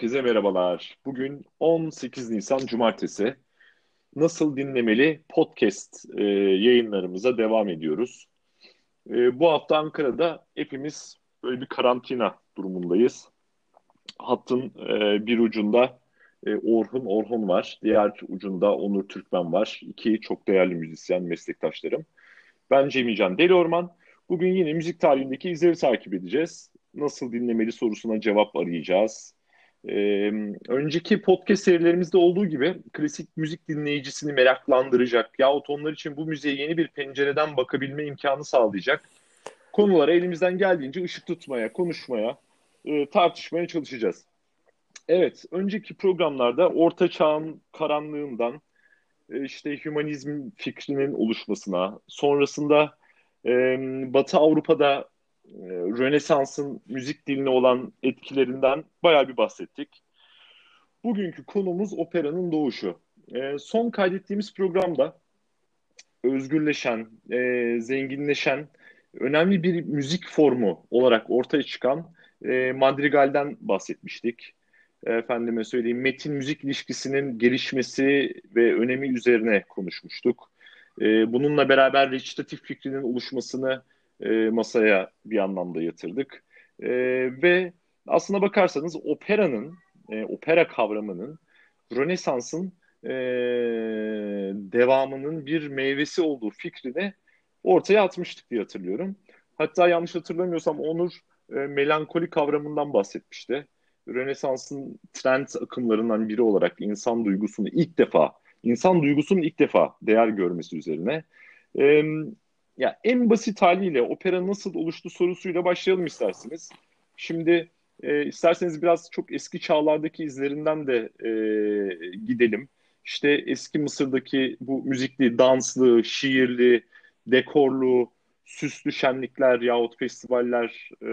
Herkese merhabalar. Bugün 18 Nisan Cumartesi. Nasıl dinlemeli podcast e, yayınlarımıza devam ediyoruz. E, bu hafta Ankara'da hepimiz böyle bir karantina durumundayız. Hattın e, bir ucunda e, Orhun Orhun var. Diğer ucunda Onur Türkmen var. İki çok değerli müzisyen meslektaşlarım. Ben Cemican Deli Orman. Bugün yine müzik tarihindeki izleri takip edeceğiz. Nasıl dinlemeli sorusuna cevap arayacağız ee, önceki podcast serilerimizde olduğu gibi klasik müzik dinleyicisini meraklandıracak yahut onlar için bu müziğe yeni bir pencereden bakabilme imkanı sağlayacak konulara elimizden geldiğince ışık tutmaya, konuşmaya, e, tartışmaya çalışacağız. Evet, önceki programlarda Orta Çağ'ın karanlığından e, işte hümanizm fikrinin oluşmasına, sonrasında e, Batı Avrupa'da Rönesans'ın müzik diline olan etkilerinden bayağı bir bahsettik. Bugünkü konumuz operanın doğuşu. E, son kaydettiğimiz programda özgürleşen, e, zenginleşen, önemli bir müzik formu olarak ortaya çıkan e, madrigalden bahsetmiştik. Efendime söyleyeyim metin müzik ilişkisinin gelişmesi ve önemi üzerine konuşmuştuk. E, bununla beraber recitatif fikrinin oluşmasını e, masaya bir anlamda yatırdık. E, ve aslına bakarsanız operanın, e, opera kavramının Rönesans'ın e, devamının bir meyvesi olduğu fikrini ortaya atmıştık diye hatırlıyorum. Hatta yanlış hatırlamıyorsam Onur e, melankoli kavramından bahsetmişti. Rönesans'ın trend akımlarından biri olarak insan duygusunu ilk defa, insan duygusunun ilk defa değer görmesi üzerine. E, ya en basit haliyle opera nasıl oluştu sorusuyla başlayalım isterseniz. Şimdi e, isterseniz biraz çok eski çağlardaki izlerinden de e, gidelim. İşte eski Mısır'daki bu müzikli, danslı, şiirli, dekorlu, süslü şenlikler yahut festivaller e,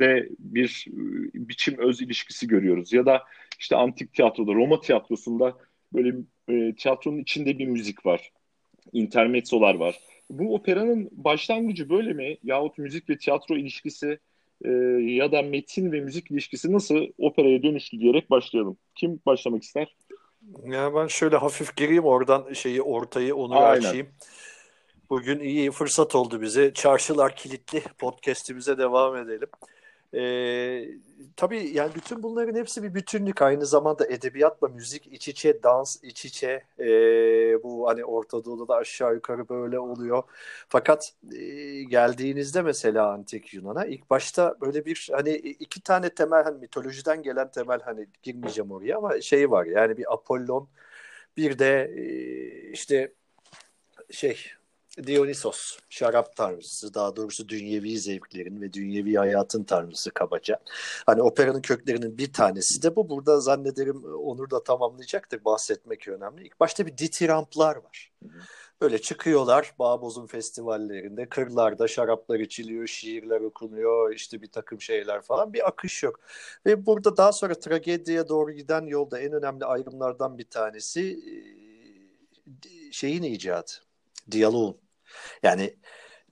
de bir biçim öz ilişkisi görüyoruz. Ya da işte antik tiyatroda, Roma tiyatrosunda böyle e, tiyatronun içinde bir müzik var. Intermezzolar var bu operanın başlangıcı böyle mi? Yahut müzik ve tiyatro ilişkisi e, ya da metin ve müzik ilişkisi nasıl operaya dönüştü diyerek başlayalım. Kim başlamak ister? Ya ben şöyle hafif gireyim oradan şeyi ortayı onu Aynen. açayım. Bugün iyi fırsat oldu bize. Çarşılar kilitli podcast'imize devam edelim. E, tabii yani bütün bunların hepsi bir bütünlük. Aynı zamanda edebiyatla müzik iç içe, dans iç içe. E, bu hani Orta Doğu'da da aşağı yukarı böyle oluyor. Fakat e, geldiğinizde mesela Antik Yunan'a ilk başta böyle bir hani iki tane temel hani mitolojiden gelen temel hani girmeyeceğim oraya ama şey var yani bir Apollon bir de e, işte şey Dionysos, şarap tanrısı, daha doğrusu dünyevi zevklerin ve dünyevi hayatın tanrısı kabaca. Hani operanın köklerinin bir tanesi de bu. Burada zannederim Onur da tamamlayacaktır. Bahsetmek önemli. İlk başta bir ditiramplar var. Böyle çıkıyorlar Bağboz'un festivallerinde, kırlarda şaraplar içiliyor, şiirler okunuyor, işte bir takım şeyler falan. Bir akış yok. Ve burada daha sonra tragediye doğru giden yolda en önemli ayrımlardan bir tanesi şeyin icadı diyaloğun. Yani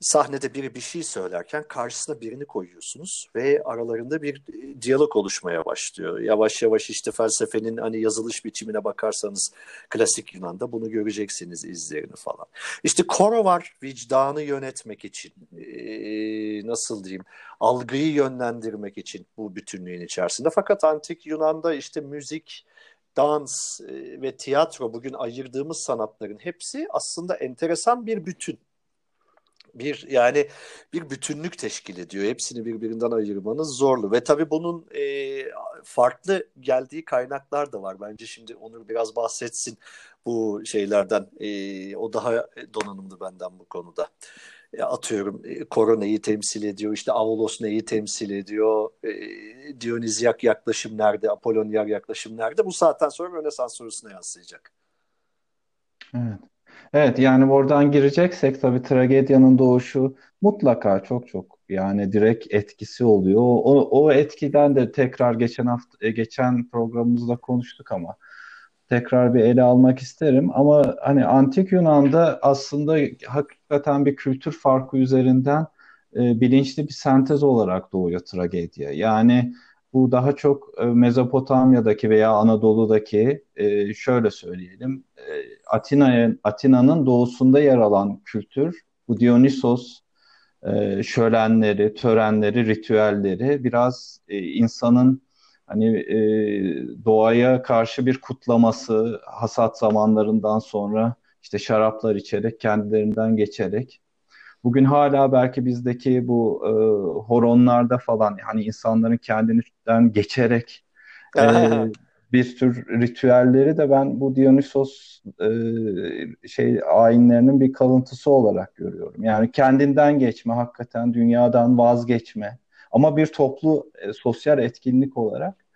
sahnede biri bir şey söylerken karşısına birini koyuyorsunuz ve aralarında bir e, diyalog oluşmaya başlıyor. Yavaş yavaş işte felsefenin hani yazılış biçimine bakarsanız klasik Yunan'da bunu göreceksiniz izlerini falan. İşte koro var vicdanı yönetmek için ee, nasıl diyeyim algıyı yönlendirmek için bu bütünlüğün içerisinde. Fakat antik Yunan'da işte müzik, dans e, ve tiyatro bugün ayırdığımız sanatların hepsi aslında enteresan bir bütün. Bir yani bir bütünlük teşkil ediyor. Hepsini birbirinden ayırmanız zorlu ve tabii bunun e, farklı geldiği kaynaklar da var. Bence şimdi Onur biraz bahsetsin bu şeylerden. E, o daha donanımlı benden bu konuda. E, atıyorum e, Koro neyi temsil ediyor, işte Avalos neyi temsil ediyor, e, Dionizyak yaklaşım nerede, Apollonyar yaklaşım nerede? Bu saatten sonra Rönesans sorusuna yansıyacak. Evet. Evet yani oradan gireceksek tabii tragedyanın doğuşu mutlaka çok çok yani direkt etkisi oluyor. O, o etkiden de tekrar geçen hafta geçen programımızda konuştuk ama tekrar bir ele almak isterim. Ama hani antik Yunan'da aslında hakikaten bir kültür farkı üzerinden e, bilinçli bir sentez olarak doğuyor tragedya. Yani Bu daha çok e, Mezopotamya'daki veya Anadolu'daki e, şöyle söyleyelim e, Atina'nın doğusunda yer alan kültür bu Dionysos şölenleri, törenleri, ritüelleri biraz insanın hani doğaya karşı bir kutlaması hasat zamanlarından sonra işte şaraplar içerek kendilerinden geçerek Bugün hala belki bizdeki bu e, horonlarda falan hani insanların kendinden geçerek e, bir tür ritüelleri de ben bu Dionysos e, şey ayinlerinin bir kalıntısı olarak görüyorum. Yani kendinden geçme, hakikaten dünyadan vazgeçme ama bir toplu e, sosyal etkinlik olarak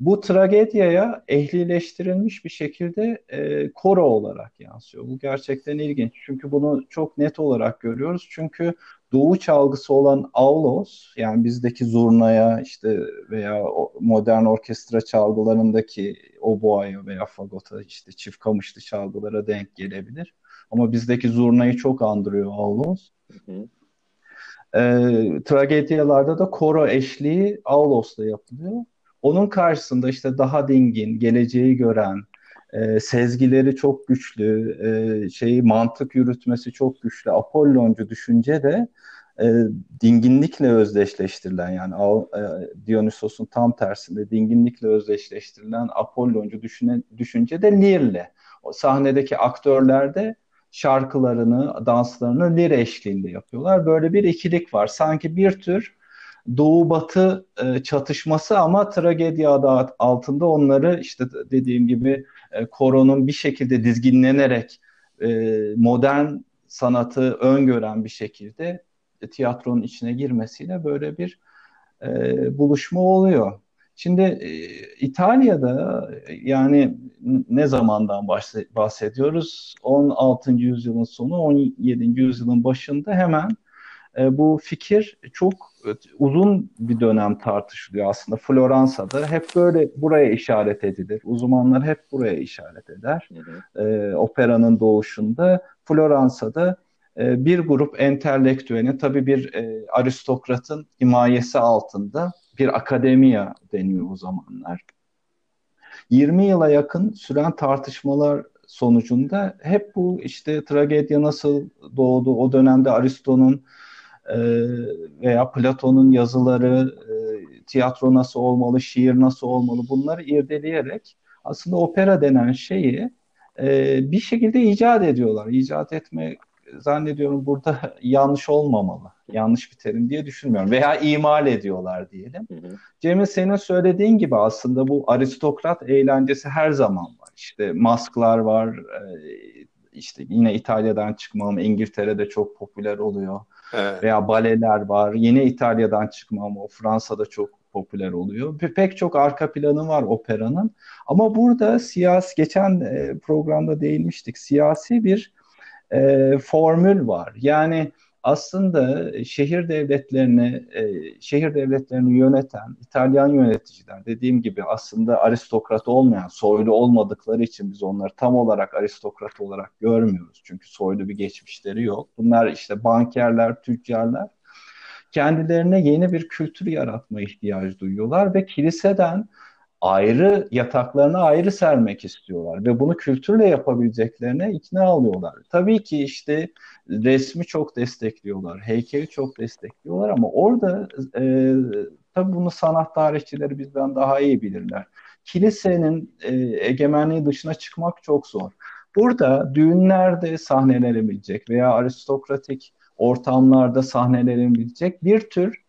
bu tragedyaya ehlileştirilmiş bir şekilde e, koro olarak yansıyor. Bu gerçekten ilginç. Çünkü bunu çok net olarak görüyoruz. Çünkü doğu çalgısı olan aulos yani bizdeki zurnaya işte veya modern orkestra çalgılarındaki oboaya veya fagota işte çift kamışlı çalgılara denk gelebilir. Ama bizdeki zurnayı çok andırıyor aulos. Hı hı. E, tragedyalarda da koro eşliği aulos'la yapılıyor. Onun karşısında işte daha dingin, geleceği gören, e, sezgileri çok güçlü, e, şeyi mantık yürütmesi çok güçlü Apolloncu düşünce de e, dinginlikle özdeşleştirilen yani e, Dionysos'un tam tersinde dinginlikle özdeşleştirilen Apolloncu düşünce de Lir'le. O sahnedeki aktörler de şarkılarını, danslarını lir eşliğinde yapıyorlar. Böyle bir ikilik var. Sanki bir tür Doğu Batı e, çatışması ama tragedi adı altında onları işte dediğim gibi e, koronun bir şekilde dizginlenerek e, modern sanatı öngören bir şekilde tiyatronun içine girmesiyle böyle bir buluşma oluyor. Şimdi e, İtalya'da yani ne zamandan bahsediyoruz? 16. yüzyılın sonu, 17. yüzyılın başında hemen e, bu fikir çok e, uzun bir dönem tartışılıyor aslında. Floransa'da hep böyle buraya işaret edilir. Uzmanlar hep buraya işaret eder. Hı hı. E, operanın doğuşunda Floransa'da e, bir grup entelektüelin tabii bir e, aristokratın himayesi altında bir akademiya deniyor o zamanlar. 20 yıla yakın süren tartışmalar sonucunda hep bu işte tragedya nasıl doğdu, o dönemde Aristo'nun e, veya Platon'un yazıları, e, tiyatro nasıl olmalı, şiir nasıl olmalı bunları irdeleyerek aslında opera denen şeyi e, bir şekilde icat ediyorlar. İcat etme zannediyorum burada yanlış olmamalı. Yanlış bir terim diye düşünmüyorum. Veya imal ediyorlar diyelim. Hı hı. Cemil senin söylediğin gibi aslında bu aristokrat eğlencesi her zaman var. İşte masklar var. işte yine İtalya'dan çıkmam İngiltere'de çok popüler oluyor. Evet. Veya baleler var. Yine İtalya'dan çıkma ama o Fransa'da çok popüler oluyor. Pek çok arka planı var operanın. Ama burada siyasi, geçen e, programda değinmiştik, siyasi bir e, formül var. Yani aslında şehir devletlerini e, şehir devletlerini yöneten İtalyan yöneticiler dediğim gibi aslında aristokrat olmayan soylu olmadıkları için biz onları tam olarak aristokrat olarak görmüyoruz. Çünkü soylu bir geçmişleri yok. Bunlar işte bankerler, tüccarlar kendilerine yeni bir kültür yaratma ihtiyacı duyuyorlar ve kiliseden ayrı yataklarını ayrı sermek istiyorlar ve bunu kültürle yapabileceklerine ikna alıyorlar. Tabii ki işte resmi çok destekliyorlar, heykeli çok destekliyorlar ama orada e, tabii bunu sanat tarihçileri bizden daha iyi bilirler. Kilisenin e, egemenliği dışına çıkmak çok zor. Burada düğünlerde sahnelenebilecek veya aristokratik ortamlarda sahnelenebilecek bir tür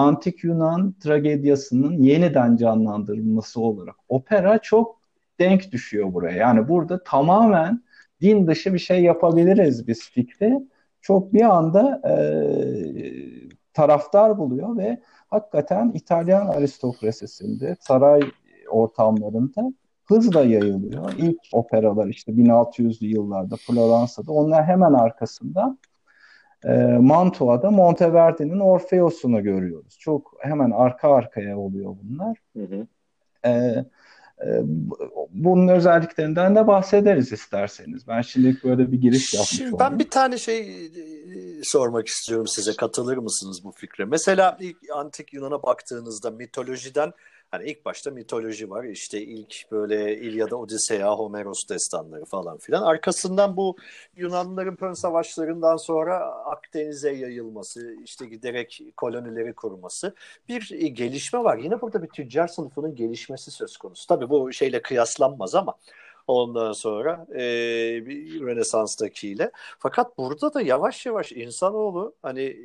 antik Yunan tragedyasının yeniden canlandırılması olarak opera çok denk düşüyor buraya. Yani burada tamamen din dışı bir şey yapabiliriz biz fikri. Çok bir anda e, taraftar buluyor ve hakikaten İtalyan aristokrasisinde saray ortamlarında hızla yayılıyor. İlk operalar işte 1600'lü yıllarda Floransa'da onlar hemen arkasında e, Mantua'da Monteverdi'nin Orfeos'unu görüyoruz. Çok hemen arka arkaya oluyor bunlar. Hı hı. E, bunun özelliklerinden de bahsederiz isterseniz. Ben şimdilik böyle bir giriş yapmış Şimdi ben bir tane şey e, sormak istiyorum size. Katılır mısınız bu fikre? Mesela ilk antik Yunan'a baktığınızda mitolojiden Hani ilk başta mitoloji var. İşte ilk böyle İlyada, Odiseya, Homeros destanları falan filan. Arkasından bu Yunanlıların Pön Savaşlarından sonra Akdeniz'e yayılması, işte giderek kolonileri kurması bir gelişme var. Yine burada bir tüccar sınıfının gelişmesi söz konusu. Tabii bu şeyle kıyaslanmaz ama ondan sonra e, Rönesans'takiyle. Fakat burada da yavaş yavaş insanoğlu hani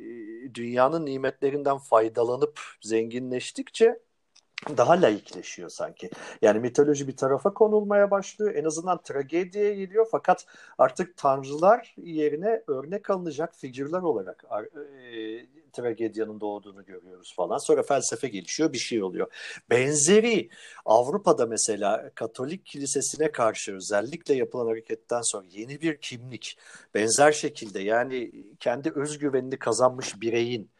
dünyanın nimetlerinden faydalanıp zenginleştikçe daha laikleşiyor sanki. Yani mitoloji bir tarafa konulmaya başlıyor. En azından tragediye geliyor fakat artık tanrılar yerine örnek alınacak figürler olarak e, tragedyanın doğduğunu görüyoruz falan. Sonra felsefe gelişiyor, bir şey oluyor. Benzeri Avrupa'da mesela Katolik kilisesine karşı özellikle yapılan hareketten sonra yeni bir kimlik benzer şekilde yani kendi özgüvenini kazanmış bireyin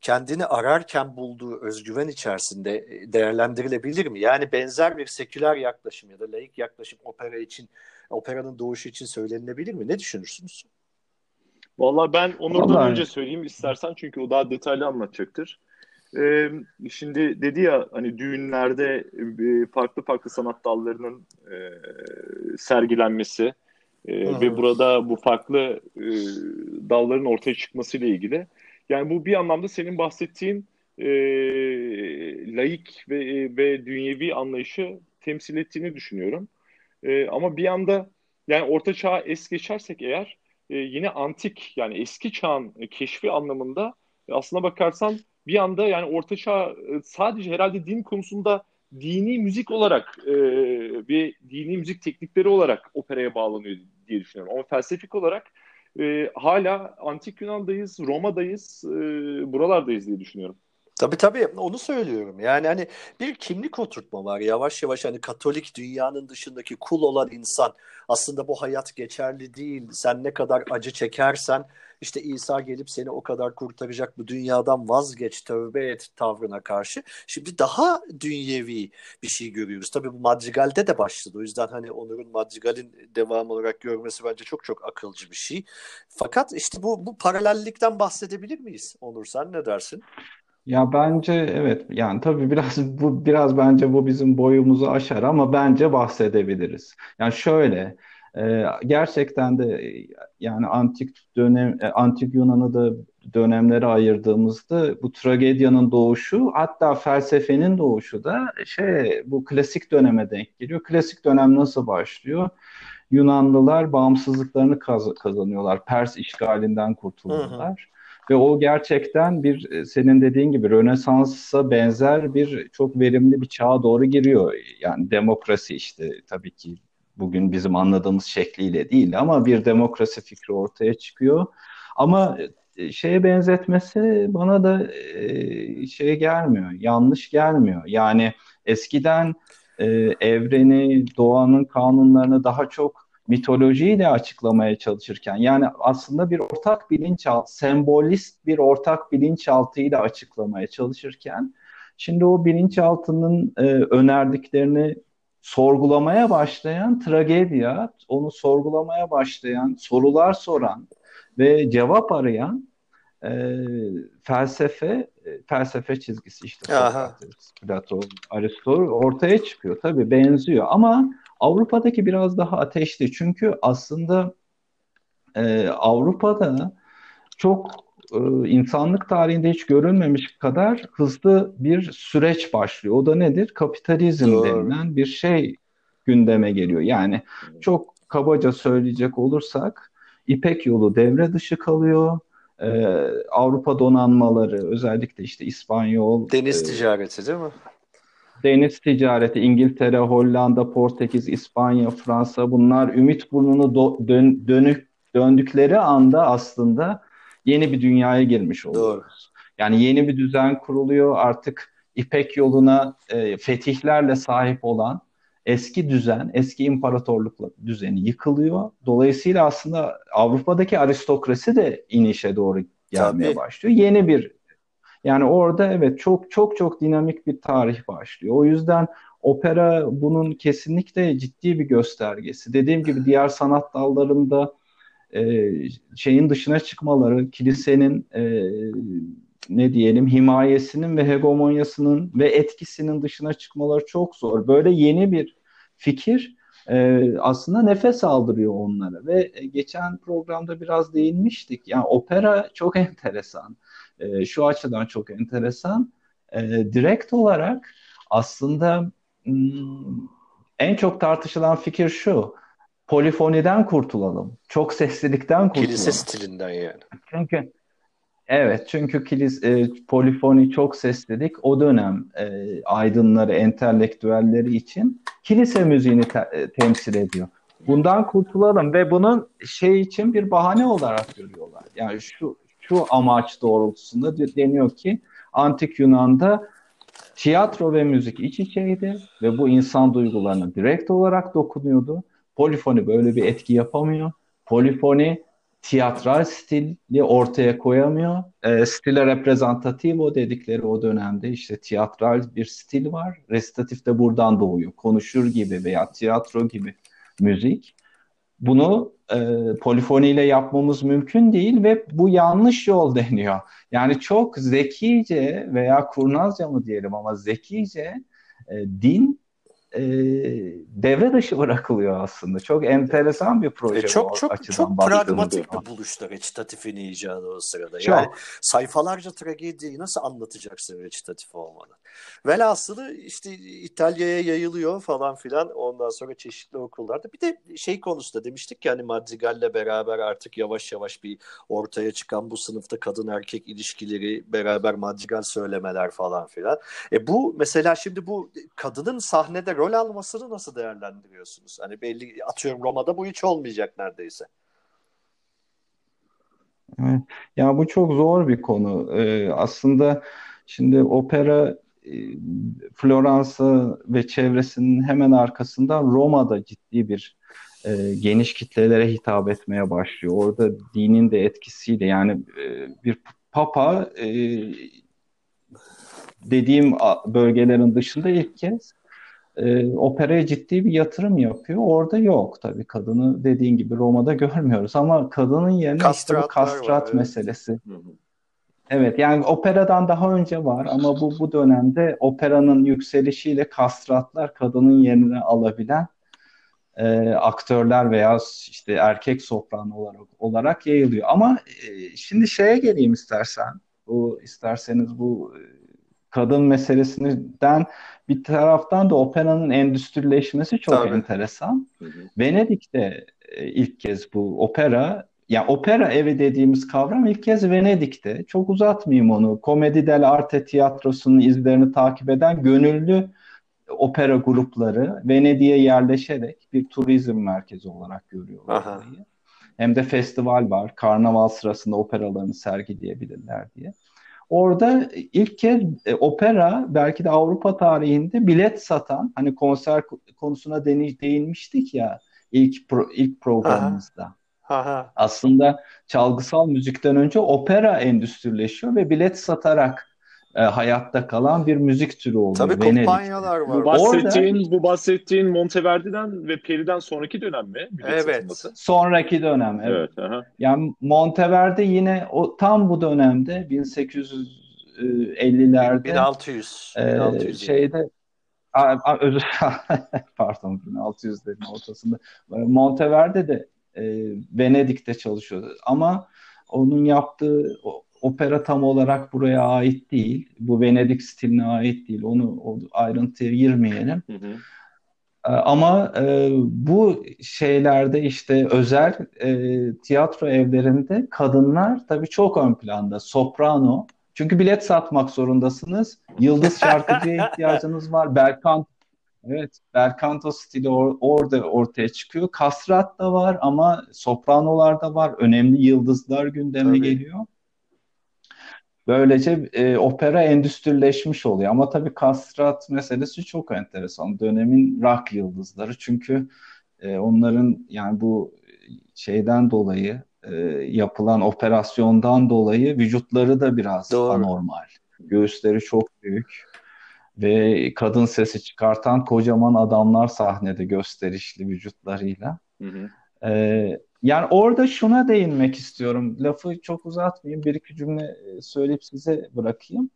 kendini ararken bulduğu özgüven içerisinde e, değerlendirilebilir mi? Yani benzer bir seküler yaklaşım ya da laik yaklaşım opera için, operanın doğuşu için söylenilebilir mi? Ne düşünürsünüz? Vallahi ben Onur'dan Vallahi... önce söyleyeyim istersen çünkü o daha detaylı anlatacaktır. Ee, şimdi dedi ya hani düğünlerde e, farklı farklı sanat dallarının e, sergilenmesi e, ve burada bu farklı e, dalların ortaya çıkmasıyla ilgili yani bu bir anlamda senin bahsettiğin e, laik ve, ve dünyevi anlayışı temsil ettiğini düşünüyorum. E, ama bir anda yani orta çağı es geçersek eğer e, yine antik yani eski çağın keşfi anlamında e, aslına bakarsan bir anda yani orta çağ e, sadece herhalde din konusunda dini müzik olarak e, ve dini müzik teknikleri olarak operaya bağlanıyor diye düşünüyorum. Ama felsefik olarak e, hala antik Yunan'dayız, Roma'dayız, e, buralardayız diye düşünüyorum. Tabii tabii onu söylüyorum. Yani hani bir kimlik oturtma var. Yavaş yavaş hani Katolik dünyanın dışındaki kul olan insan aslında bu hayat geçerli değil. Sen ne kadar acı çekersen işte İsa gelip seni o kadar kurtaracak bu dünyadan vazgeç, tövbe et tavrına karşı. Şimdi daha dünyevi bir şey görüyoruz. Tabii bu Madrigal'de de başladı. O yüzden hani Onur'un Madrigal'in devam olarak görmesi bence çok çok akılcı bir şey. Fakat işte bu, bu paralellikten bahsedebilir miyiz Onur sen ne dersin? Ya bence evet yani tabii biraz bu biraz bence bu bizim boyumuzu aşar ama bence bahsedebiliriz. Yani şöyle e, gerçekten de yani antik dönem e, antik Yunan'ı da dönemlere ayırdığımızda bu tragedyanın doğuşu hatta felsefenin doğuşu da şey bu klasik döneme denk geliyor. Klasik dönem nasıl başlıyor? Yunanlılar bağımsızlıklarını kaz kazanıyorlar. Pers işgalinden kurtuluyorlar. Hı hı. Ve o gerçekten bir e, senin dediğin gibi Rönesans'a benzer bir çok verimli bir çağa doğru giriyor. Yani demokrasi işte tabii ki bugün bizim anladığımız şekliyle değil ama bir demokrasi fikri ortaya çıkıyor. Ama e, şeye benzetmesi bana da e, şey gelmiyor, yanlış gelmiyor. Yani eskiden evreni, doğanın kanunlarını daha çok mitolojiyle açıklamaya çalışırken yani aslında bir ortak bilinçaltı, sembolist bir ortak bilinçaltıyla açıklamaya çalışırken şimdi o bilinçaltının e, önerdiklerini sorgulamaya başlayan tragedya, onu sorgulamaya başlayan, sorular soran ve cevap arayan e, felsefe e, felsefe çizgisi işte Sokrates, Platon, Aristo ortaya çıkıyor. Tabii benziyor ama Avrupa'daki biraz daha ateşli çünkü aslında e, Avrupa'da çok e, insanlık tarihinde hiç görülmemiş kadar hızlı bir süreç başlıyor. O da nedir? Kapitalizm Doğru. denilen bir şey gündeme geliyor. Yani çok kabaca söyleyecek olursak İpek yolu devre dışı kalıyor. Ee, Avrupa donanmaları özellikle işte İspanyol deniz e, ticareti değil mi? Deniz ticareti İngiltere, Hollanda, Portekiz, İspanya, Fransa bunlar ümit burnunu do- dön- dönük döndükleri anda aslında yeni bir dünyaya girmiş oluyoruz. Doğru. Yani yeni bir düzen kuruluyor artık İpek yoluna e, fetihlerle sahip olan eski düzen, eski imparatorluk düzeni yıkılıyor. Dolayısıyla aslında Avrupa'daki aristokrasi de inişe doğru gelmeye Tabii. başlıyor. Yeni bir yani orada evet çok çok çok dinamik bir tarih başlıyor. O yüzden opera bunun kesinlikle ciddi bir göstergesi. Dediğim gibi diğer sanat dallarında e, şeyin dışına çıkmaları, kilisenin e, ne diyelim himayesinin ve hegemonyasının ve etkisinin dışına çıkmaları çok zor. Böyle yeni bir fikir e, aslında nefes aldırıyor onlara ve geçen programda biraz değinmiştik. Yani opera çok enteresan. E, şu açıdan çok enteresan. E, direkt olarak aslında hmm, en çok tartışılan fikir şu. Polifoniden kurtulalım. Çok seslilikten kurtulalım. Kilise stilinden yani. Çünkü Evet çünkü kilis, e, polifoni çok sesledik. O dönem e, aydınları, entelektüelleri için kilise müziğini te, e, temsil ediyor. Bundan kurtulalım ve bunun şey için bir bahane olarak görüyorlar. Yani şu şu amaç doğrultusunda deniyor ki antik Yunan'da tiyatro ve müzik iç içeydi ve bu insan duygularına direkt olarak dokunuyordu. Polifoni böyle bir etki yapamıyor. Polifoni tiyatral stili ortaya koyamıyor. E, stile representativo dedikleri o dönemde işte tiyatral bir stil var. Resitatif de buradan doğuyor. Konuşur gibi veya tiyatro gibi müzik. Bunu e, polifoniyle yapmamız mümkün değil ve bu yanlış yol deniyor. Yani çok zekice veya kurnazca mı diyelim ama zekice e, din e, devre dışı bırakılıyor aslında. Çok enteresan bir proje. E, çok çok çok pragmatik bir buluştu recitatifin icadı o sırada. Çok. Yani sayfalarca tragediyi nasıl anlatacaksın recitatif olmadan? Velhasılı işte İtalya'ya yayılıyor falan filan ondan sonra çeşitli okullarda. Bir de şey konusunda demiştik ki hani Madrigal'le beraber artık yavaş yavaş bir ortaya çıkan bu sınıfta kadın erkek ilişkileri beraber Madrigal söylemeler falan filan. E bu mesela şimdi bu kadının sahnede rol almasını nasıl değerlendiriyorsunuz? Hani belli atıyorum Roma'da bu hiç olmayacak neredeyse. Ya bu çok zor bir konu. Ee, aslında şimdi opera e, Floransa ve çevresinin hemen arkasından Roma'da ciddi bir e, geniş kitlelere hitap etmeye başlıyor. Orada dinin de etkisiyle yani e, bir papa e, dediğim bölgelerin dışında ilk kez e, operaya ciddi bir yatırım yapıyor. Orada yok tabii kadını dediğin gibi Roma'da görmüyoruz ama kadının yerine işte bu kastrat var, meselesi. Evet. Evet yani operadan daha önce var ama bu bu dönemde operanın yükselişiyle kastratlar kadının yerine alabilen e, aktörler veya işte erkek sopran olarak olarak yayılıyor. Ama e, şimdi şeye geleyim istersen. Bu isterseniz bu e, kadın meselesinden bir taraftan da operanın endüstrileşmesi çok Tabii. enteresan. Hı hı. Venedik'te e, ilk kez bu opera yani opera evi dediğimiz kavram ilk kez Venedik'te. Çok uzatmayayım onu. Komedi dell'arte tiyatrosunun izlerini takip eden gönüllü opera grupları Venedik'e yerleşerek bir turizm merkezi olarak görüyorlar orayı. Hem de festival var. Karnaval sırasında operalarını sergileyebilirler diye. Orada ilk kez e, opera belki de Avrupa tarihinde bilet satan hani konser konusuna değinmiştik ya ilk pro, ilk programımızda. Aha. Aha. Aslında çalgısal müzikten önce opera endüstrileşiyor ve bilet satarak e, hayatta kalan bir müzik türü oluyor. Tabii Venedik'te. kampanyalar var. Bu bahsettiğin, Orada, bu bahsettiğin Monteverdi'den ve Peri'den sonraki dönem mi? Bilet evet. Satılması? Sonraki dönem. Evet. evet aha. Yani Monteverdi yine o tam bu dönemde 1850'lerde 1600, 1600 e, şeyde özür pardon 1600'lerin ortasında Monteverdi de e, Venedik'te çalışıyordu. Ama onun yaptığı opera tam olarak buraya ait değil. Bu Venedik stiline ait değil. Onu o ayrıntıya girmeyelim. Hı hı. E, ama e, bu şeylerde işte özel e, tiyatro evlerinde kadınlar tabii çok ön planda. Soprano. Çünkü bilet satmak zorundasınız. Yıldız şarkıcıya ihtiyacınız var. Belkant Evet, Belcanto stili or- orada ortaya çıkıyor. Kastrat da var ama sopranolar da var. Önemli yıldızlar gündeme tabii. geliyor. Böylece e, opera endüstrileşmiş oluyor. Ama tabii kastrat meselesi çok enteresan. Dönemin rock yıldızları. Çünkü e, onların yani bu şeyden dolayı e, yapılan operasyondan dolayı vücutları da biraz Doğru. anormal. Göğüsleri çok büyük ve kadın sesi çıkartan kocaman adamlar sahnede gösterişli vücutlarıyla. Hı hı. Ee, yani orada şuna değinmek istiyorum. Lafı çok uzatmayayım. Bir iki cümle e, söyleyip size bırakayım.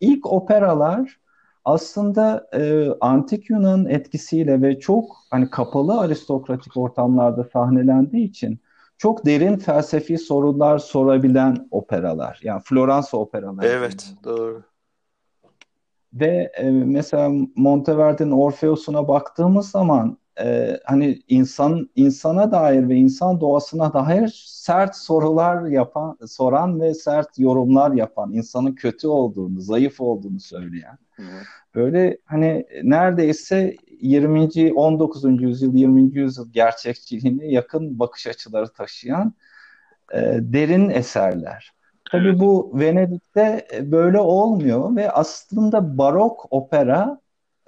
İlk operalar aslında e, antik Yunan etkisiyle ve çok hani kapalı aristokratik ortamlarda sahnelendiği için çok derin felsefi sorular sorabilen operalar. Yani Floransa operaları. Evet, doğru. Ve e, mesela Monteverdi'nin Orfeus'una baktığımız zaman e, hani insan insana dair ve insan doğasına dair sert sorular yapan, soran ve sert yorumlar yapan, insanın kötü olduğunu, zayıf olduğunu söyleyen. Hı. Böyle hani neredeyse 20. 19. yüzyıl, 20. yüzyıl gerçekçiliğine yakın bakış açıları taşıyan e, derin eserler. Tabii bu Venedik'te böyle olmuyor ve aslında barok opera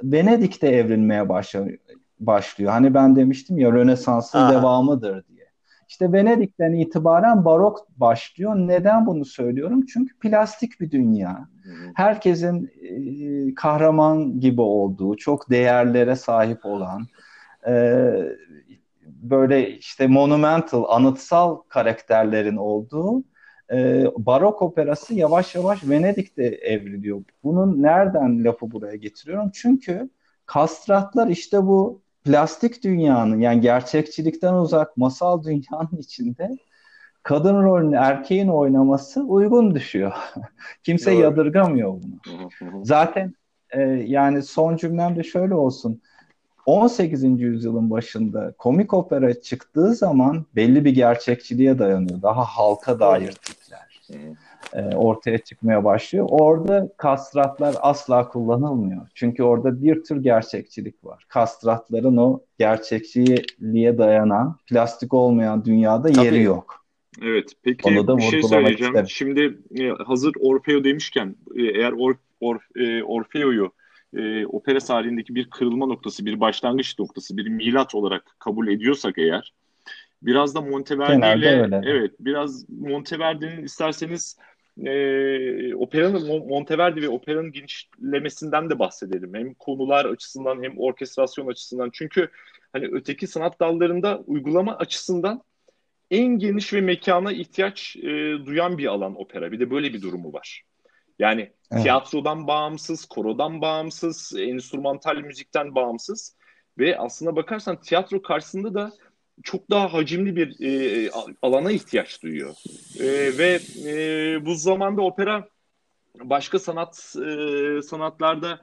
Venedik'te evrilmeye başlıyor. Başlıyor. Hani ben demiştim ya Rönesans'ın Aha. devamıdır diye. İşte Venedik'ten itibaren barok başlıyor. Neden bunu söylüyorum? Çünkü plastik bir dünya. Herkesin e, kahraman gibi olduğu, çok değerlere sahip olan, e, böyle işte monumental, anıtsal karakterlerin olduğu e, barok operası yavaş yavaş Venedik'te evriliyor. Bunun nereden lafı buraya getiriyorum? Çünkü kastratlar işte bu plastik dünyanın yani gerçekçilikten uzak masal dünyanın içinde kadın rolünü erkeğin oynaması uygun düşüyor. Kimse Doğru. yadırgamıyor bunu. Zaten e, yani son cümlem de şöyle olsun. 18. yüzyılın başında komik opera çıktığı zaman belli bir gerçekçiliğe dayanıyor. Daha halka dair tipler ortaya çıkmaya başlıyor. Orada kastratlar asla kullanılmıyor. Çünkü orada bir tür gerçekçilik var. Kastratların o gerçekçiliğe dayanan, plastik olmayan dünyada Tabii. yeri yok. Evet. Peki Onu da bir şey söyleyeceğim. Isterim. Şimdi e, hazır Orfeo demişken e, eğer Or, Or, e, Orfeo'yu e, opera tarihindeki bir kırılma noktası, bir başlangıç noktası, bir milat olarak kabul ediyorsak eğer biraz da Monteverdi ile evet biraz Monteverdi'nin isterseniz e, operanın Monteverdi ve operanın genişlemesinden de bahsedelim. Hem konular açısından hem orkestrasyon açısından. Çünkü hani öteki sanat dallarında uygulama açısından en geniş ve mekana ihtiyaç e, duyan bir alan opera. Bir de böyle bir durumu var. Yani evet. tiyatrodan bağımsız, korodan bağımsız, enstrümantal müzikten bağımsız ve aslına bakarsan tiyatro karşısında da çok daha hacimli bir e, alana ihtiyaç duyuyor. E, ve e, bu zamanda opera başka sanat e, sanatlarda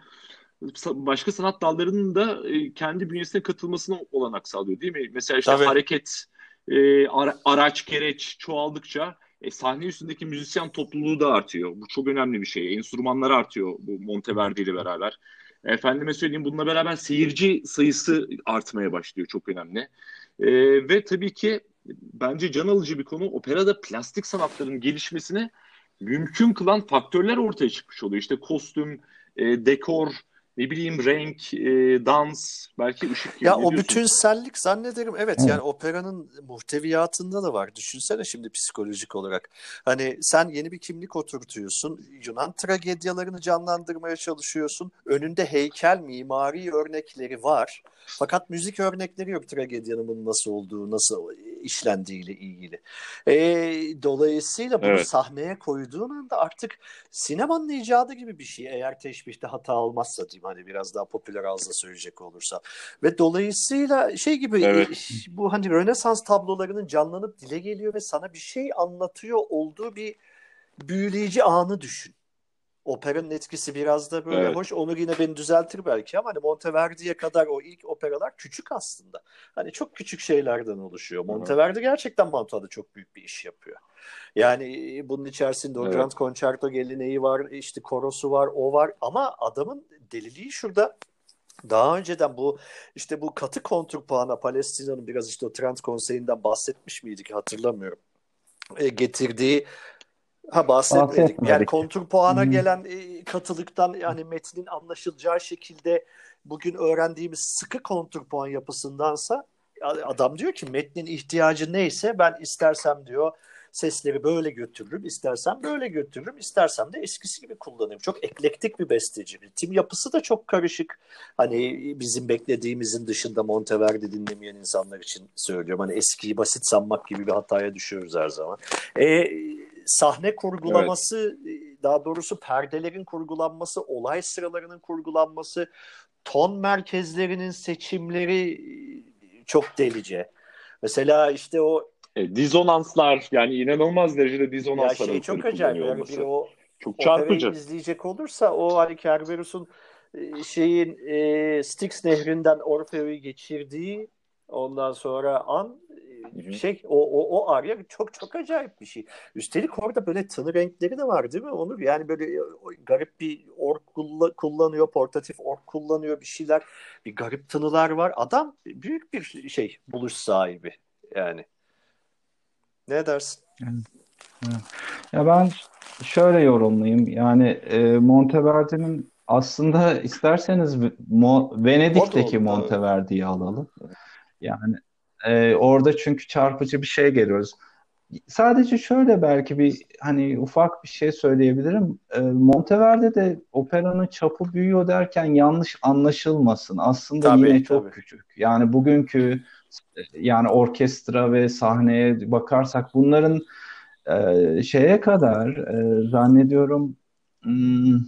başka sanat dallarının da e, kendi bünyesine katılmasına olanak sağlıyor değil mi? Mesela işte Tabii. hareket, e, ara, araç, gereç çoğaldıkça e, sahne üstündeki müzisyen topluluğu da artıyor. Bu çok önemli bir şey. Enstrümanlar artıyor bu Monteverdi ile beraber. Efendime söyleyeyim bununla beraber seyirci sayısı artmaya başlıyor. Çok önemli. E, ve tabii ki bence can alıcı bir konu operada plastik sanatların gelişmesine mümkün kılan faktörler ortaya çıkmış oluyor. İşte kostüm, e, dekor, ne bileyim renk, e, dans, belki ışık. Ya o bütünsellik zannederim evet Hı. yani operanın muhteviyatında da var. Düşünsene şimdi psikolojik olarak. Hani sen yeni bir kimlik oturtuyorsun. Yunan tragedyalarını canlandırmaya çalışıyorsun. Önünde heykel, mimari örnekleri var. Fakat müzik örnekleri yok tragedyanın bunun nasıl olduğu, nasıl işlendiğiyle ilgili. E, dolayısıyla bunu evet. sahneye koyduğun anda artık sinemanın icadı gibi bir şey. Eğer teşbihte hata olmazsa diyeyim hani biraz daha popüler ağızla söyleyecek olursa. Ve dolayısıyla şey gibi evet. bu hani Rönesans tablolarının canlanıp dile geliyor ve sana bir şey anlatıyor olduğu bir büyüleyici anı düşün operanın etkisi biraz da böyle evet. hoş. Onur yine beni düzeltir belki ama hani Monteverdi'ye kadar o ilk operalar küçük aslında. Hani çok küçük şeylerden oluşuyor. Monteverdi gerçekten Mantua'da çok büyük bir iş yapıyor. Yani e, bunun içerisinde o evet. Grand Concerto geleneği var, işte korosu var, o var ama adamın deliliği şurada daha önceden bu işte bu katı kontrpuana Palestina'nın biraz işte o Trent Konseyi'nden bahsetmiş miydik hatırlamıyorum. E, getirdiği Ha bahsetmedik. bahsetmedik. Yani kontur puana hmm. gelen e, katılıktan yani metnin anlaşılacağı şekilde bugün öğrendiğimiz sıkı kontur puan yapısındansa adam diyor ki metnin ihtiyacı neyse ben istersem diyor sesleri böyle götürürüm, istersem böyle götürürüm, istersem de eskisi gibi kullanırım. Çok eklektik bir besteci. Tim yapısı da çok karışık. Hani bizim beklediğimizin dışında Monteverdi dinlemeyen insanlar için söylüyorum. Hani eskiyi basit sanmak gibi bir hataya düşüyoruz her zaman. E, sahne kurgulaması, evet. daha doğrusu perdelerin kurgulanması, olay sıralarının kurgulanması, ton merkezlerinin seçimleri çok delice. Mesela işte o e, dizonanslar yani inanılmaz derecede dizonanslar. Ya şey çok acayip. Yani bir o çok çarpıcı. izleyecek olursa o hani Kerberus'un e, şeyin e, Styx nehrinden Orfeo'yu geçirdiği ondan sonra an Hı-hı. şey o, o, o arya çok çok acayip bir şey. Üstelik orada böyle tını renkleri de var değil mi? Onu yani böyle e, garip bir ork kullanıyor, portatif ork kullanıyor bir şeyler. Bir garip tınılar var. Adam büyük bir şey buluş sahibi yani. Ne dersin? Ya ben şöyle yorumlayayım. Yani e, Monteverdi'nin aslında isterseniz Mo Venedik'teki Monteverdi'yi alalım. Yani e, orada çünkü çarpıcı bir şey geliyoruz. Sadece şöyle belki bir hani ufak bir şey söyleyebilirim. E, Monteverde'de operanın çapı büyüyor derken yanlış anlaşılmasın. Aslında tabii, yine çok tabii. küçük. Yani bugünkü yani orkestra ve sahneye bakarsak bunların e, şeye kadar e, zannediyorum hmm,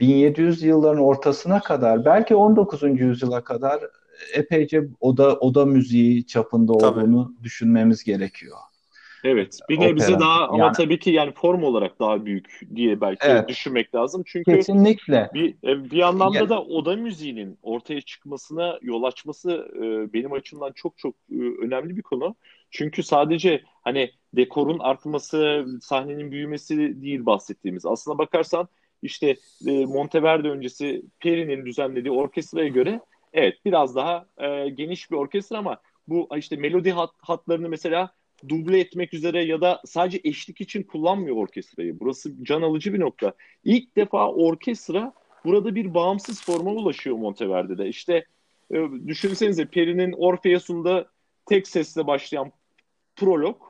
1700 yılların ortasına kadar belki 19. yüzyıla kadar epeyce oda oda müziği çapında Tabii. olduğunu düşünmemiz gerekiyor. Evet. Bir nebze Opera. daha ama yani, tabii ki yani form olarak daha büyük diye belki evet, düşünmek lazım. Çünkü kesinlikle. Bir e, bir anlamda yani, da oda müziğinin ortaya çıkmasına yol açması e, benim açımdan çok çok e, önemli bir konu. Çünkü sadece hani dekorun artması, sahnenin büyümesi değil bahsettiğimiz. Aslına bakarsan işte Monteverdi öncesi Peri'nin düzenlediği orkestraya göre evet biraz daha geniş bir orkestra ama bu işte melodi hat, hatlarını mesela duble etmek üzere ya da sadece eşlik için kullanmıyor orkestrayı. Burası can alıcı bir nokta. İlk defa orkestra burada bir bağımsız forma ulaşıyor Monteverdi'de. İşte e, düşünsenize Peri'nin Orpheus'unda tek sesle başlayan prolog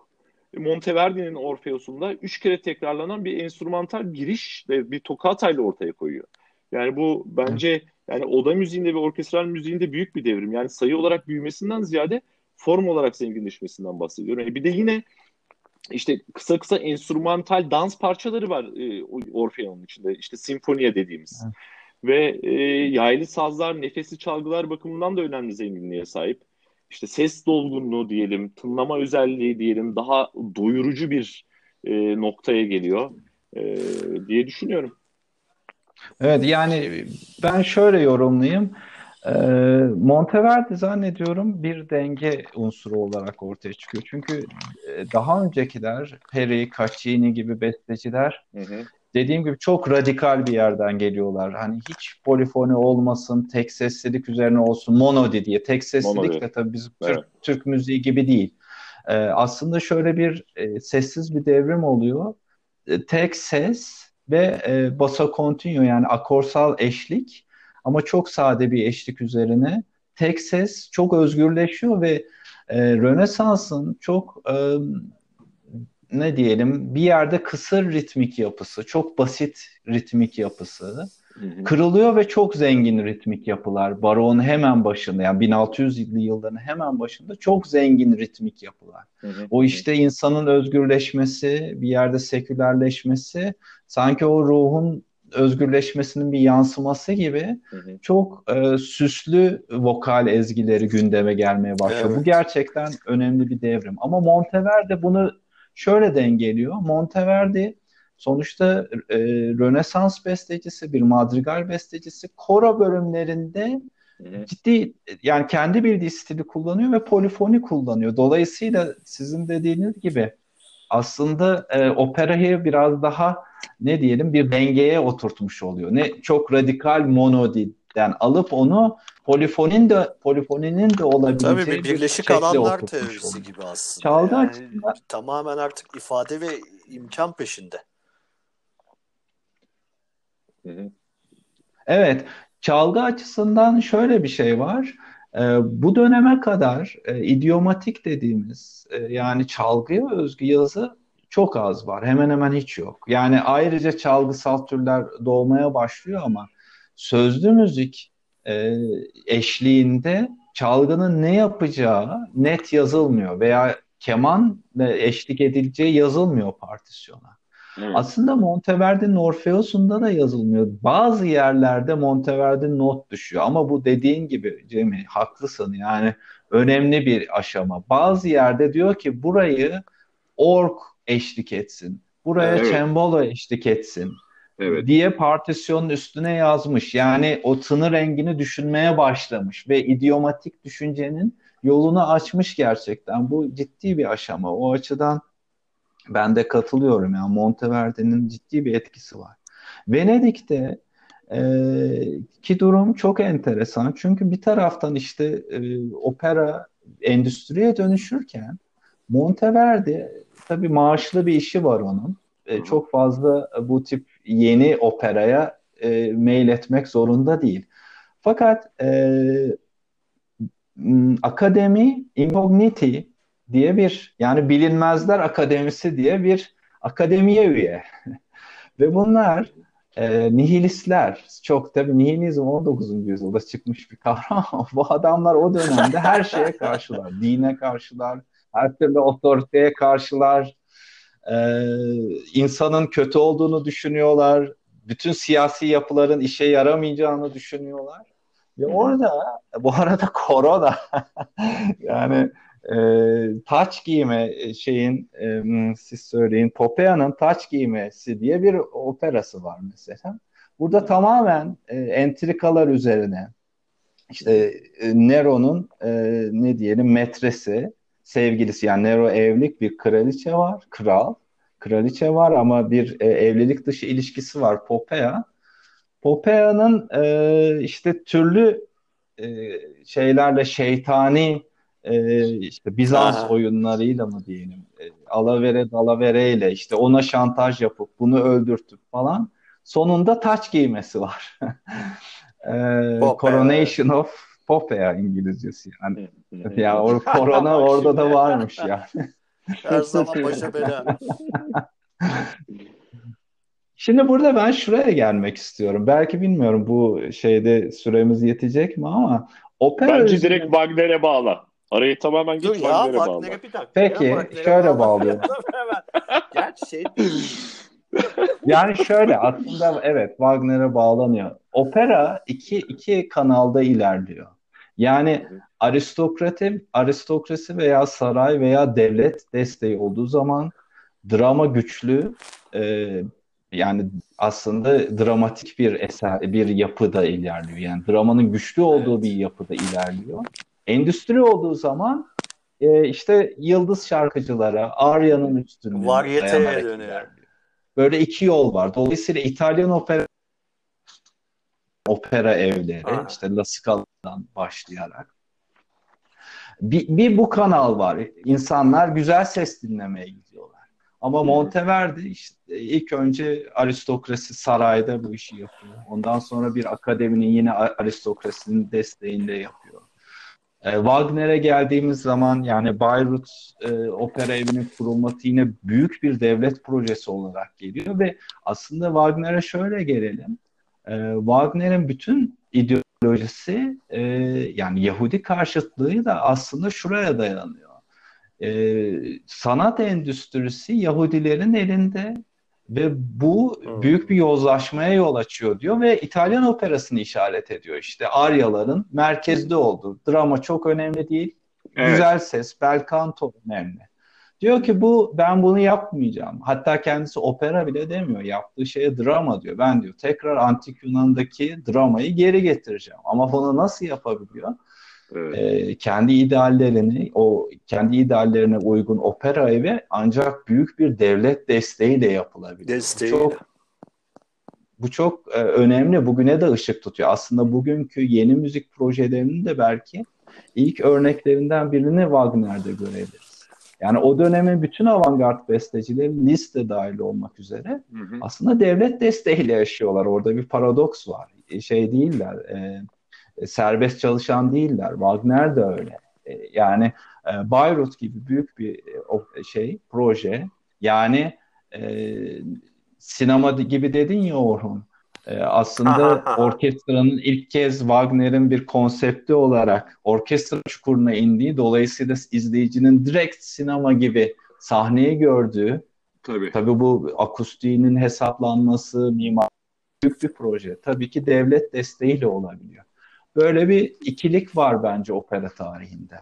Monteverdi'nin Orpheus'unda üç kere tekrarlanan bir enstrümantal giriş ve bir tokatayla ortaya koyuyor. Yani bu bence yani oda müziğinde ve orkestral müziğinde büyük bir devrim. Yani sayı olarak büyümesinden ziyade form olarak zenginleşmesinden bahsediyorum. E bir de yine işte kısa kısa enstrümantal dans parçaları var e, Orfeon'un içinde. İşte simfoniye dediğimiz. Evet. Ve e, yaylı sazlar, nefesli çalgılar bakımından da önemli zenginliğe sahip. İşte ses dolgunluğu diyelim, tınlama özelliği diyelim daha doyurucu bir e, noktaya geliyor e, diye düşünüyorum. Evet yani ben şöyle yorumlayayım. E, Monteverdi zannediyorum bir denge unsuru olarak ortaya çıkıyor. Çünkü e, daha öncekiler Peri, Caccini gibi besteciler hı hı. dediğim gibi çok radikal bir yerden geliyorlar. Hani hiç polifoni olmasın, tek seslilik üzerine olsun, monodi diye. Tek seslilik de tabii bizim evet. Türk, Türk müziği gibi değil. E, aslında şöyle bir e, sessiz bir devrim oluyor. E, tek ses ve e, bassa continuo yani akorsal eşlik ama çok sade bir eşlik üzerine tek ses çok özgürleşiyor ve e, Rönesans'ın çok e, ne diyelim bir yerde kısır ritmik yapısı, çok basit ritmik yapısı kırılıyor ve çok zengin ritmik yapılar. Baro'nun hemen başında yani 1600'lü yılların hemen başında çok zengin ritmik yapılar. O işte insanın özgürleşmesi, bir yerde sekülerleşmesi sanki o ruhun özgürleşmesinin bir yansıması gibi çok e, süslü vokal ezgileri gündeme gelmeye başlıyor. Evet. Bu gerçekten önemli bir devrim. Ama Monteverdi bunu şöyle dengeliyor. Monteverdi sonuçta e, Rönesans bestecisi, bir madrigal bestecisi. Koro bölümlerinde hı ciddi yani kendi bildiği stili kullanıyor ve polifoni kullanıyor. Dolayısıyla sizin dediğiniz gibi aslında e, operayı biraz daha ne diyelim bir dengeye oturtmuş oluyor. Ne çok radikal monodiden alıp onu polifonin de polifoninin de olabileceği Tabii bir birleşik bir alanlar teorisi oluyor. gibi aslında. Çalgı yani, açısından tamamen artık ifade ve imkan peşinde. Evet, çalgı açısından şöyle bir şey var. E, bu döneme kadar e, idiomatik dediğimiz e, yani çalgıya özgü yazı çok az var. Hemen hemen hiç yok. Yani ayrıca çalgısal türler doğmaya başlıyor ama sözlü müzik e, eşliğinde çalgının ne yapacağı net yazılmıyor veya keman eşlik edileceği yazılmıyor partisyona. Evet. Aslında Monteverdi'nin Orfeus'unda da yazılmıyor. Bazı yerlerde Monteverdi not düşüyor ama bu dediğin gibi Cemil haklısın yani önemli bir aşama. Bazı yerde diyor ki burayı ork eşlik etsin. Buraya evet. cembalo eşlik etsin. Evet. diye partisyonun üstüne yazmış. Yani o tını rengini düşünmeye başlamış ve idiomatik düşüncenin yolunu açmış gerçekten. Bu ciddi bir aşama. O açıdan ben de katılıyorum. Yani Monteverdi'nin ciddi bir etkisi var. Venedik'te e, ki durum çok enteresan. Çünkü bir taraftan işte e, opera endüstriye dönüşürken Monteverdi tabii maaşlı bir işi var onun. E, çok fazla bu tip yeni operaya e, mail etmek zorunda değil. Fakat e, Akademi Incogniti diye bir yani bilinmezler akademisi diye bir akademiye üye. Ve bunlar e, nihilistler. Çok tabii nihilizm 19. yüzyılda çıkmış bir kavram bu adamlar o dönemde her şeye karşılar. Dine karşılar, her türlü otoriteye karşılar, e, insanın kötü olduğunu düşünüyorlar. Bütün siyasi yapıların işe yaramayacağını düşünüyorlar. Ve orada bu arada korona yani e, taç giyme şeyin e, siz söyleyin Popea'nın taç giymesi diye bir operası var mesela. Burada tamamen e, entrikalar üzerine işte e, Nero'nun e, ne diyelim metresi sevgilisi yani Nero evlilik bir kraliçe var, kral. Kraliçe var ama bir e, evlilik dışı ilişkisi var Popea. Popea'nın e, işte türlü e, şeylerle şeytani e, işte Bizans Aha. oyunlarıyla mı diyelim e, alavere dalavere ile işte ona şantaj yapıp bunu öldürtüp falan sonunda taç giymesi var. e, Coronation of Popea İngilizcesi yani. ya o korona orada da varmış yani. Her zaman başa bela. Şimdi burada ben şuraya gelmek istiyorum. Belki bilmiyorum bu şeyde süremiz yetecek mi ama opera Bence özünün... direkt Wagner'e bağla. Arayı tamamen git Wagner'e bağla. Wagner'e bir dakika. Peki ya, şöyle bağlıyorum. Gerçi şey yani şöyle aslında evet Wagner'e bağlanıyor. Opera iki, iki kanalda ilerliyor. Yani aristokrati, aristokrasi veya saray veya devlet desteği olduğu zaman drama güçlü e, yani aslında dramatik bir eser, bir yapıda ilerliyor. Yani dramanın güçlü olduğu bir yapıda ilerliyor. Endüstri olduğu zaman e, işte yıldız şarkıcılara, Arya'nın üstünlüğüne Varyeteye dönüyor. Böyle iki yol var. Dolayısıyla İtalyan opera opera evleri, ha. işte La Scala'dan başlayarak. Bir, bir bu kanal var. İnsanlar güzel ses dinlemeye gidiyorlar. Ama Monteverdi işte ilk önce aristokrasi sarayda bu işi yapıyor. Ondan sonra bir akademinin yine aristokrasinin desteğinde yapıyor. E, Wagner'e geldiğimiz zaman yani Bayrut e, Opera Evi'nin kurulması yine büyük bir devlet projesi olarak geliyor ve aslında Wagner'e şöyle gelelim. E, Wagner'in bütün ideolojisi e, yani Yahudi karşıtlığı da aslında şuraya dayanıyor. E, sanat endüstrisi Yahudilerin elinde ve bu hmm. büyük bir yozlaşmaya yol açıyor diyor ve İtalyan operasını işaret ediyor işte Aryaların merkezde olduğu. Drama çok önemli değil. Evet. Güzel ses, bel canto önemli. Diyor ki bu ben bunu yapmayacağım. Hatta kendisi opera bile demiyor. Yaptığı şeye drama diyor. Ben diyor tekrar antik Yunan'daki dramayı geri getireceğim. Ama bunu nasıl yapabiliyor? Evet. Ee, kendi ideallerini, o kendi ideallerine uygun opera evi ancak büyük bir devlet desteğiyle yapılabilir. Desteğiyle. Çok, bu çok e, önemli. Bugüne de ışık tutuyor. Aslında bugünkü yeni müzik projelerinin de belki ilk örneklerinden birini Wagner'de görebiliriz. Yani o dönemin bütün avantgard bestecileri liste dahil olmak üzere hı hı. aslında devlet desteğiyle yaşıyorlar. Orada bir paradoks var. E, şey değiller. E, e, serbest çalışan değiller. Wagner de öyle. E, yani e, Bayreuth gibi büyük bir e, şey, proje. Yani e, sinema gibi dedin ya Orhun. E, aslında orkestranın ilk kez Wagner'in bir konsepti olarak orkestra çukuruna indiği, dolayısıyla izleyicinin direkt sinema gibi sahneyi gördüğü, tabii, tabii bu akustiğinin hesaplanması, mimar büyük bir proje. Tabii ki devlet desteğiyle olabiliyor. Böyle bir ikilik var bence opera tarihinde.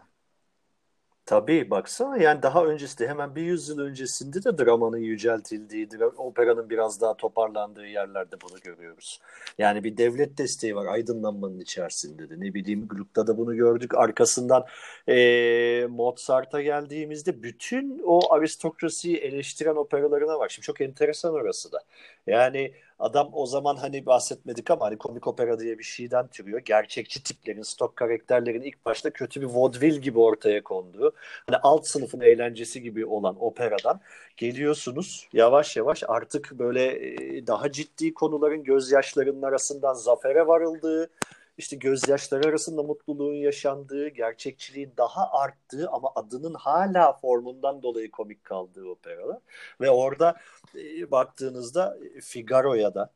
Tabii baksana yani daha öncesinde hemen bir yüzyıl öncesinde de dramanın yüceltildiği, operanın biraz daha toparlandığı yerlerde bunu görüyoruz. Yani bir devlet desteği var aydınlanmanın içerisinde de. Ne bileyim Gluck'ta da bunu gördük. Arkasından e, Mozart'a geldiğimizde bütün o aristokrasiyi eleştiren operalarına var. Şimdi çok enteresan orası da. Yani Adam o zaman hani bahsetmedik ama hani komik opera diye bir şeyden türüyor. Gerçekçi tiplerin, stok karakterlerin ilk başta kötü bir vaudeville gibi ortaya konduğu, hani alt sınıfın eğlencesi gibi olan operadan geliyorsunuz yavaş yavaş artık böyle daha ciddi konuların gözyaşlarının arasından zafere varıldığı, işte gözyaşları arasında mutluluğun yaşandığı, gerçekçiliğin daha arttığı ama adının hala formundan dolayı komik kaldığı operalar. Ve orada e, baktığınızda Figaro'ya da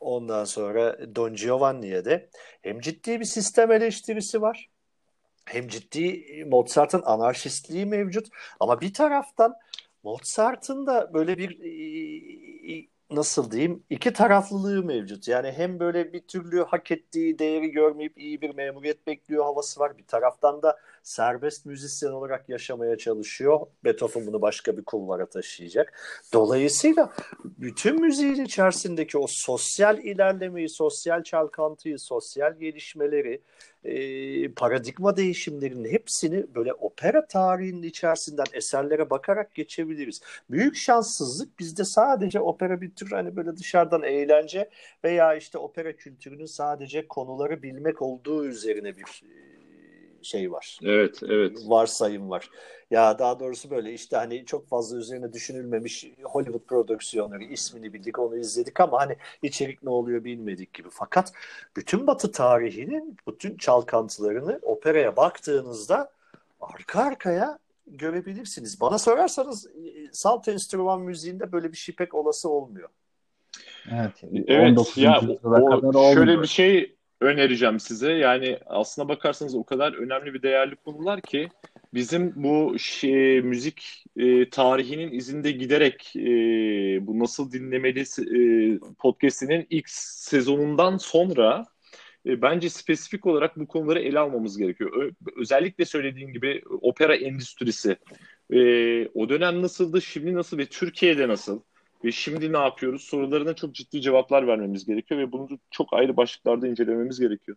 ondan sonra Don Giovanni'ye de hem ciddi bir sistem eleştirisi var hem ciddi Mozart'ın anarşistliği mevcut ama bir taraftan Mozart'ın da böyle bir e, e, nasıl diyeyim iki taraflılığı mevcut. Yani hem böyle bir türlü hak ettiği değeri görmeyip iyi bir memuriyet bekliyor havası var. Bir taraftan da serbest müzisyen olarak yaşamaya çalışıyor. Beethoven bunu başka bir kulvara taşıyacak. Dolayısıyla bütün müziğin içerisindeki o sosyal ilerlemeyi, sosyal çalkantıyı, sosyal gelişmeleri, e, paradigma değişimlerinin hepsini böyle opera tarihinin içerisinden eserlere bakarak geçebiliriz. Büyük şanssızlık bizde sadece opera bir tür hani böyle dışarıdan eğlence veya işte opera kültürünün sadece konuları bilmek olduğu üzerine bir şey var. Evet, evet. Varsayım var. Ya daha doğrusu böyle işte hani çok fazla üzerine düşünülmemiş Hollywood prodüksiyonları ismini bildik onu izledik ama hani içerik ne oluyor bilmedik gibi. Fakat bütün Batı tarihinin bütün çalkantılarını operaya baktığınızda arka arkaya görebilirsiniz. Bana sorarsanız e, salt enstrüman müziğinde böyle bir şey pek olası olmuyor. Evet. Evet ya o, şöyle bir şey önereceğim size. Yani aslına bakarsanız o kadar önemli bir değerli konular ki bizim bu şey, müzik e, tarihinin izinde giderek e, bu nasıl dinlemeli e, podcast'inin ilk sezonundan sonra e, bence spesifik olarak bu konuları ele almamız gerekiyor. Ö, özellikle söylediğin gibi opera endüstrisi e, o dönem nasıldı, şimdi nasıl ve Türkiye'de nasıl? Ve şimdi ne yapıyoruz sorularına çok ciddi cevaplar vermemiz gerekiyor ve bunu çok ayrı başlıklarda incelememiz gerekiyor.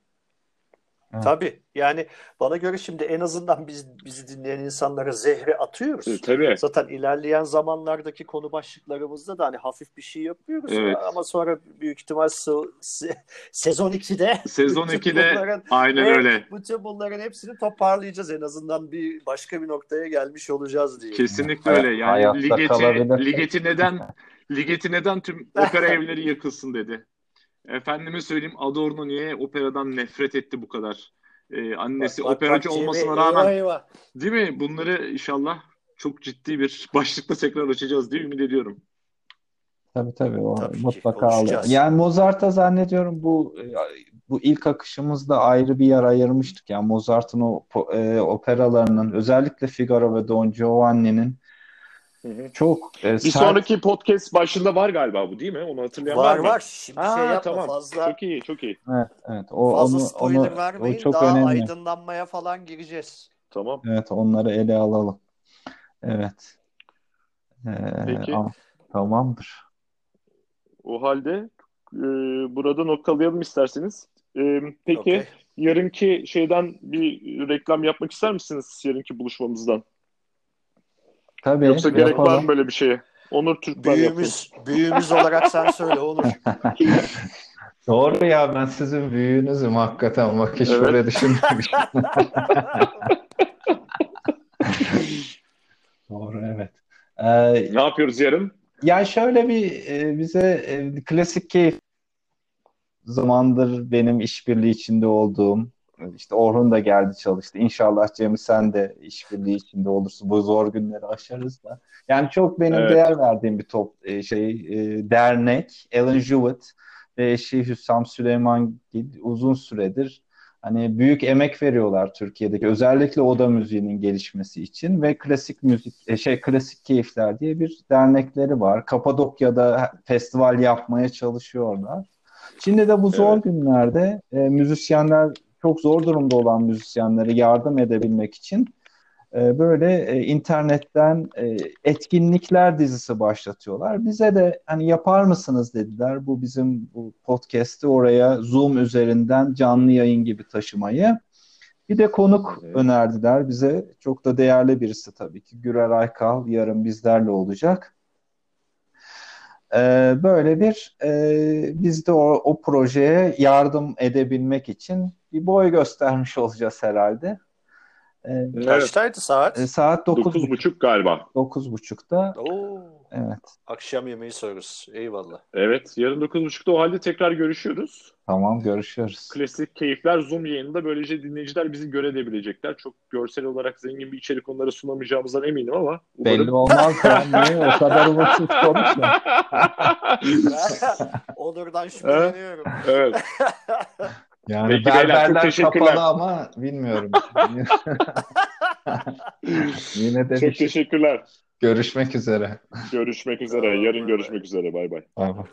Evet. Tabii. Yani bana göre şimdi en azından biz bizi dinleyen insanlara zehri atıyoruz. E, tabii. Zaten ilerleyen zamanlardaki konu başlıklarımızda da hani hafif bir şey yapıyoruz. Evet. Ama sonra büyük ihtimal se- sezon 2'de sezon 2'de bunların, aynen evet, öyle. Bütün bunların hepsini toparlayacağız. En azından bir başka bir noktaya gelmiş olacağız diye. Kesinlikle öyle. Yani Ligeti, Ligeti neden Ligeti neden tüm opera evleri yıkılsın dedi. Efendime söyleyeyim Adorno niye operadan nefret etti bu kadar? Ee, annesi bak, bak, operacı bak, olmasına rağmen eyvah, eyvah. değil mi? Bunları inşallah çok ciddi bir başlıkla tekrar açacağız diye ümit ediyorum. Tabii tabii o tabii mutlaka alır. Yani Mozart'a zannediyorum bu e, bu ilk akışımızda ayrı bir yer ayırmıştık. Yani Mozart'ın o e, operalarının özellikle Figaro ve Don Giovanni'nin çok e, bir sert... sonraki podcast başında var galiba bu değil mi? Onu hatırlayan var var mı? Var Şimdi ha, şey yapma tamam. fazla. Çok iyi, çok iyi. Evet, evet. O fazla onu, spoiler onu, vermeyin. O çok daha önemli. aydınlanmaya falan gireceğiz. Tamam. Evet, onları ele alalım. Evet. Ee, Peki. Ama, tamamdır. O halde e, burada noktalayalım isterseniz. E, peki okay. yarınki şeyden bir reklam yapmak ister misiniz yarınki buluşmamızdan? Tabii. Yoksa gerek yapalım. var mı böyle bir şeye? Onur Türkmen büyüğümüz, yapın. büyüğümüz olarak sen söyle olur. Doğru ya ben sizin büyüğünüzüm hakikaten bak hiç evet. öyle düşünmemişim. Doğru evet. Ee, ne yapıyoruz yarın? Ya şöyle bir e, bize e, klasik keyif zamandır benim işbirliği içinde olduğum işte Orhun da geldi çalıştı. İnşallah Cemil sen de işbirliği içinde olursun. Bu zor günleri aşarız da. Yani çok benim evet. değer verdiğim bir top e, şey e, dernek. Alan Jewett ve eşi Hüsam Süleyman uzun süredir hani büyük emek veriyorlar Türkiye'deki özellikle oda müziğinin gelişmesi için ve klasik müzik e, şey klasik keyifler diye bir dernekleri var. Kapadokya'da festival yapmaya çalışıyorlar. Şimdi de bu zor evet. günlerde e, müzisyenler çok zor durumda olan müzisyenlere yardım edebilmek için e, böyle e, internetten e, etkinlikler dizisi başlatıyorlar. Bize de hani yapar mısınız dediler. Bu bizim bu podcast'i oraya Zoom üzerinden canlı yayın gibi taşımayı. Bir de konuk evet. önerdiler bize. Çok da değerli birisi tabii ki. Gürer Aykal yarın bizlerle olacak. Ee, böyle bir e, biz de o, o projeye yardım edebilmek için bir boy göstermiş olacağız herhalde. Ee, Kaçtaydı saat? E, saat 9.30 galiba. 9.30'da. Oo. Evet. Akşam yemeği soruz. Eyvallah. Evet. Yarın 9.30'da o halde tekrar görüşüyoruz. Tamam görüşüyoruz. Klasik keyifler Zoom yayında böylece dinleyiciler bizi görebilecekler. Çok görsel olarak zengin bir içerik onlara sunamayacağımızdan eminim ama. Umarım... Belli olmaz ya. Niye? O kadar umutsuz konuşma. Onurdan şüpheleniyorum. Evet. Yani Peki berberler kapalı ama bilmiyorum. Yine de çok şey. teşekkürler. Görüşmek üzere. Görüşmek üzere. Yarın görüşmek üzere. Bay bay. Bay bay.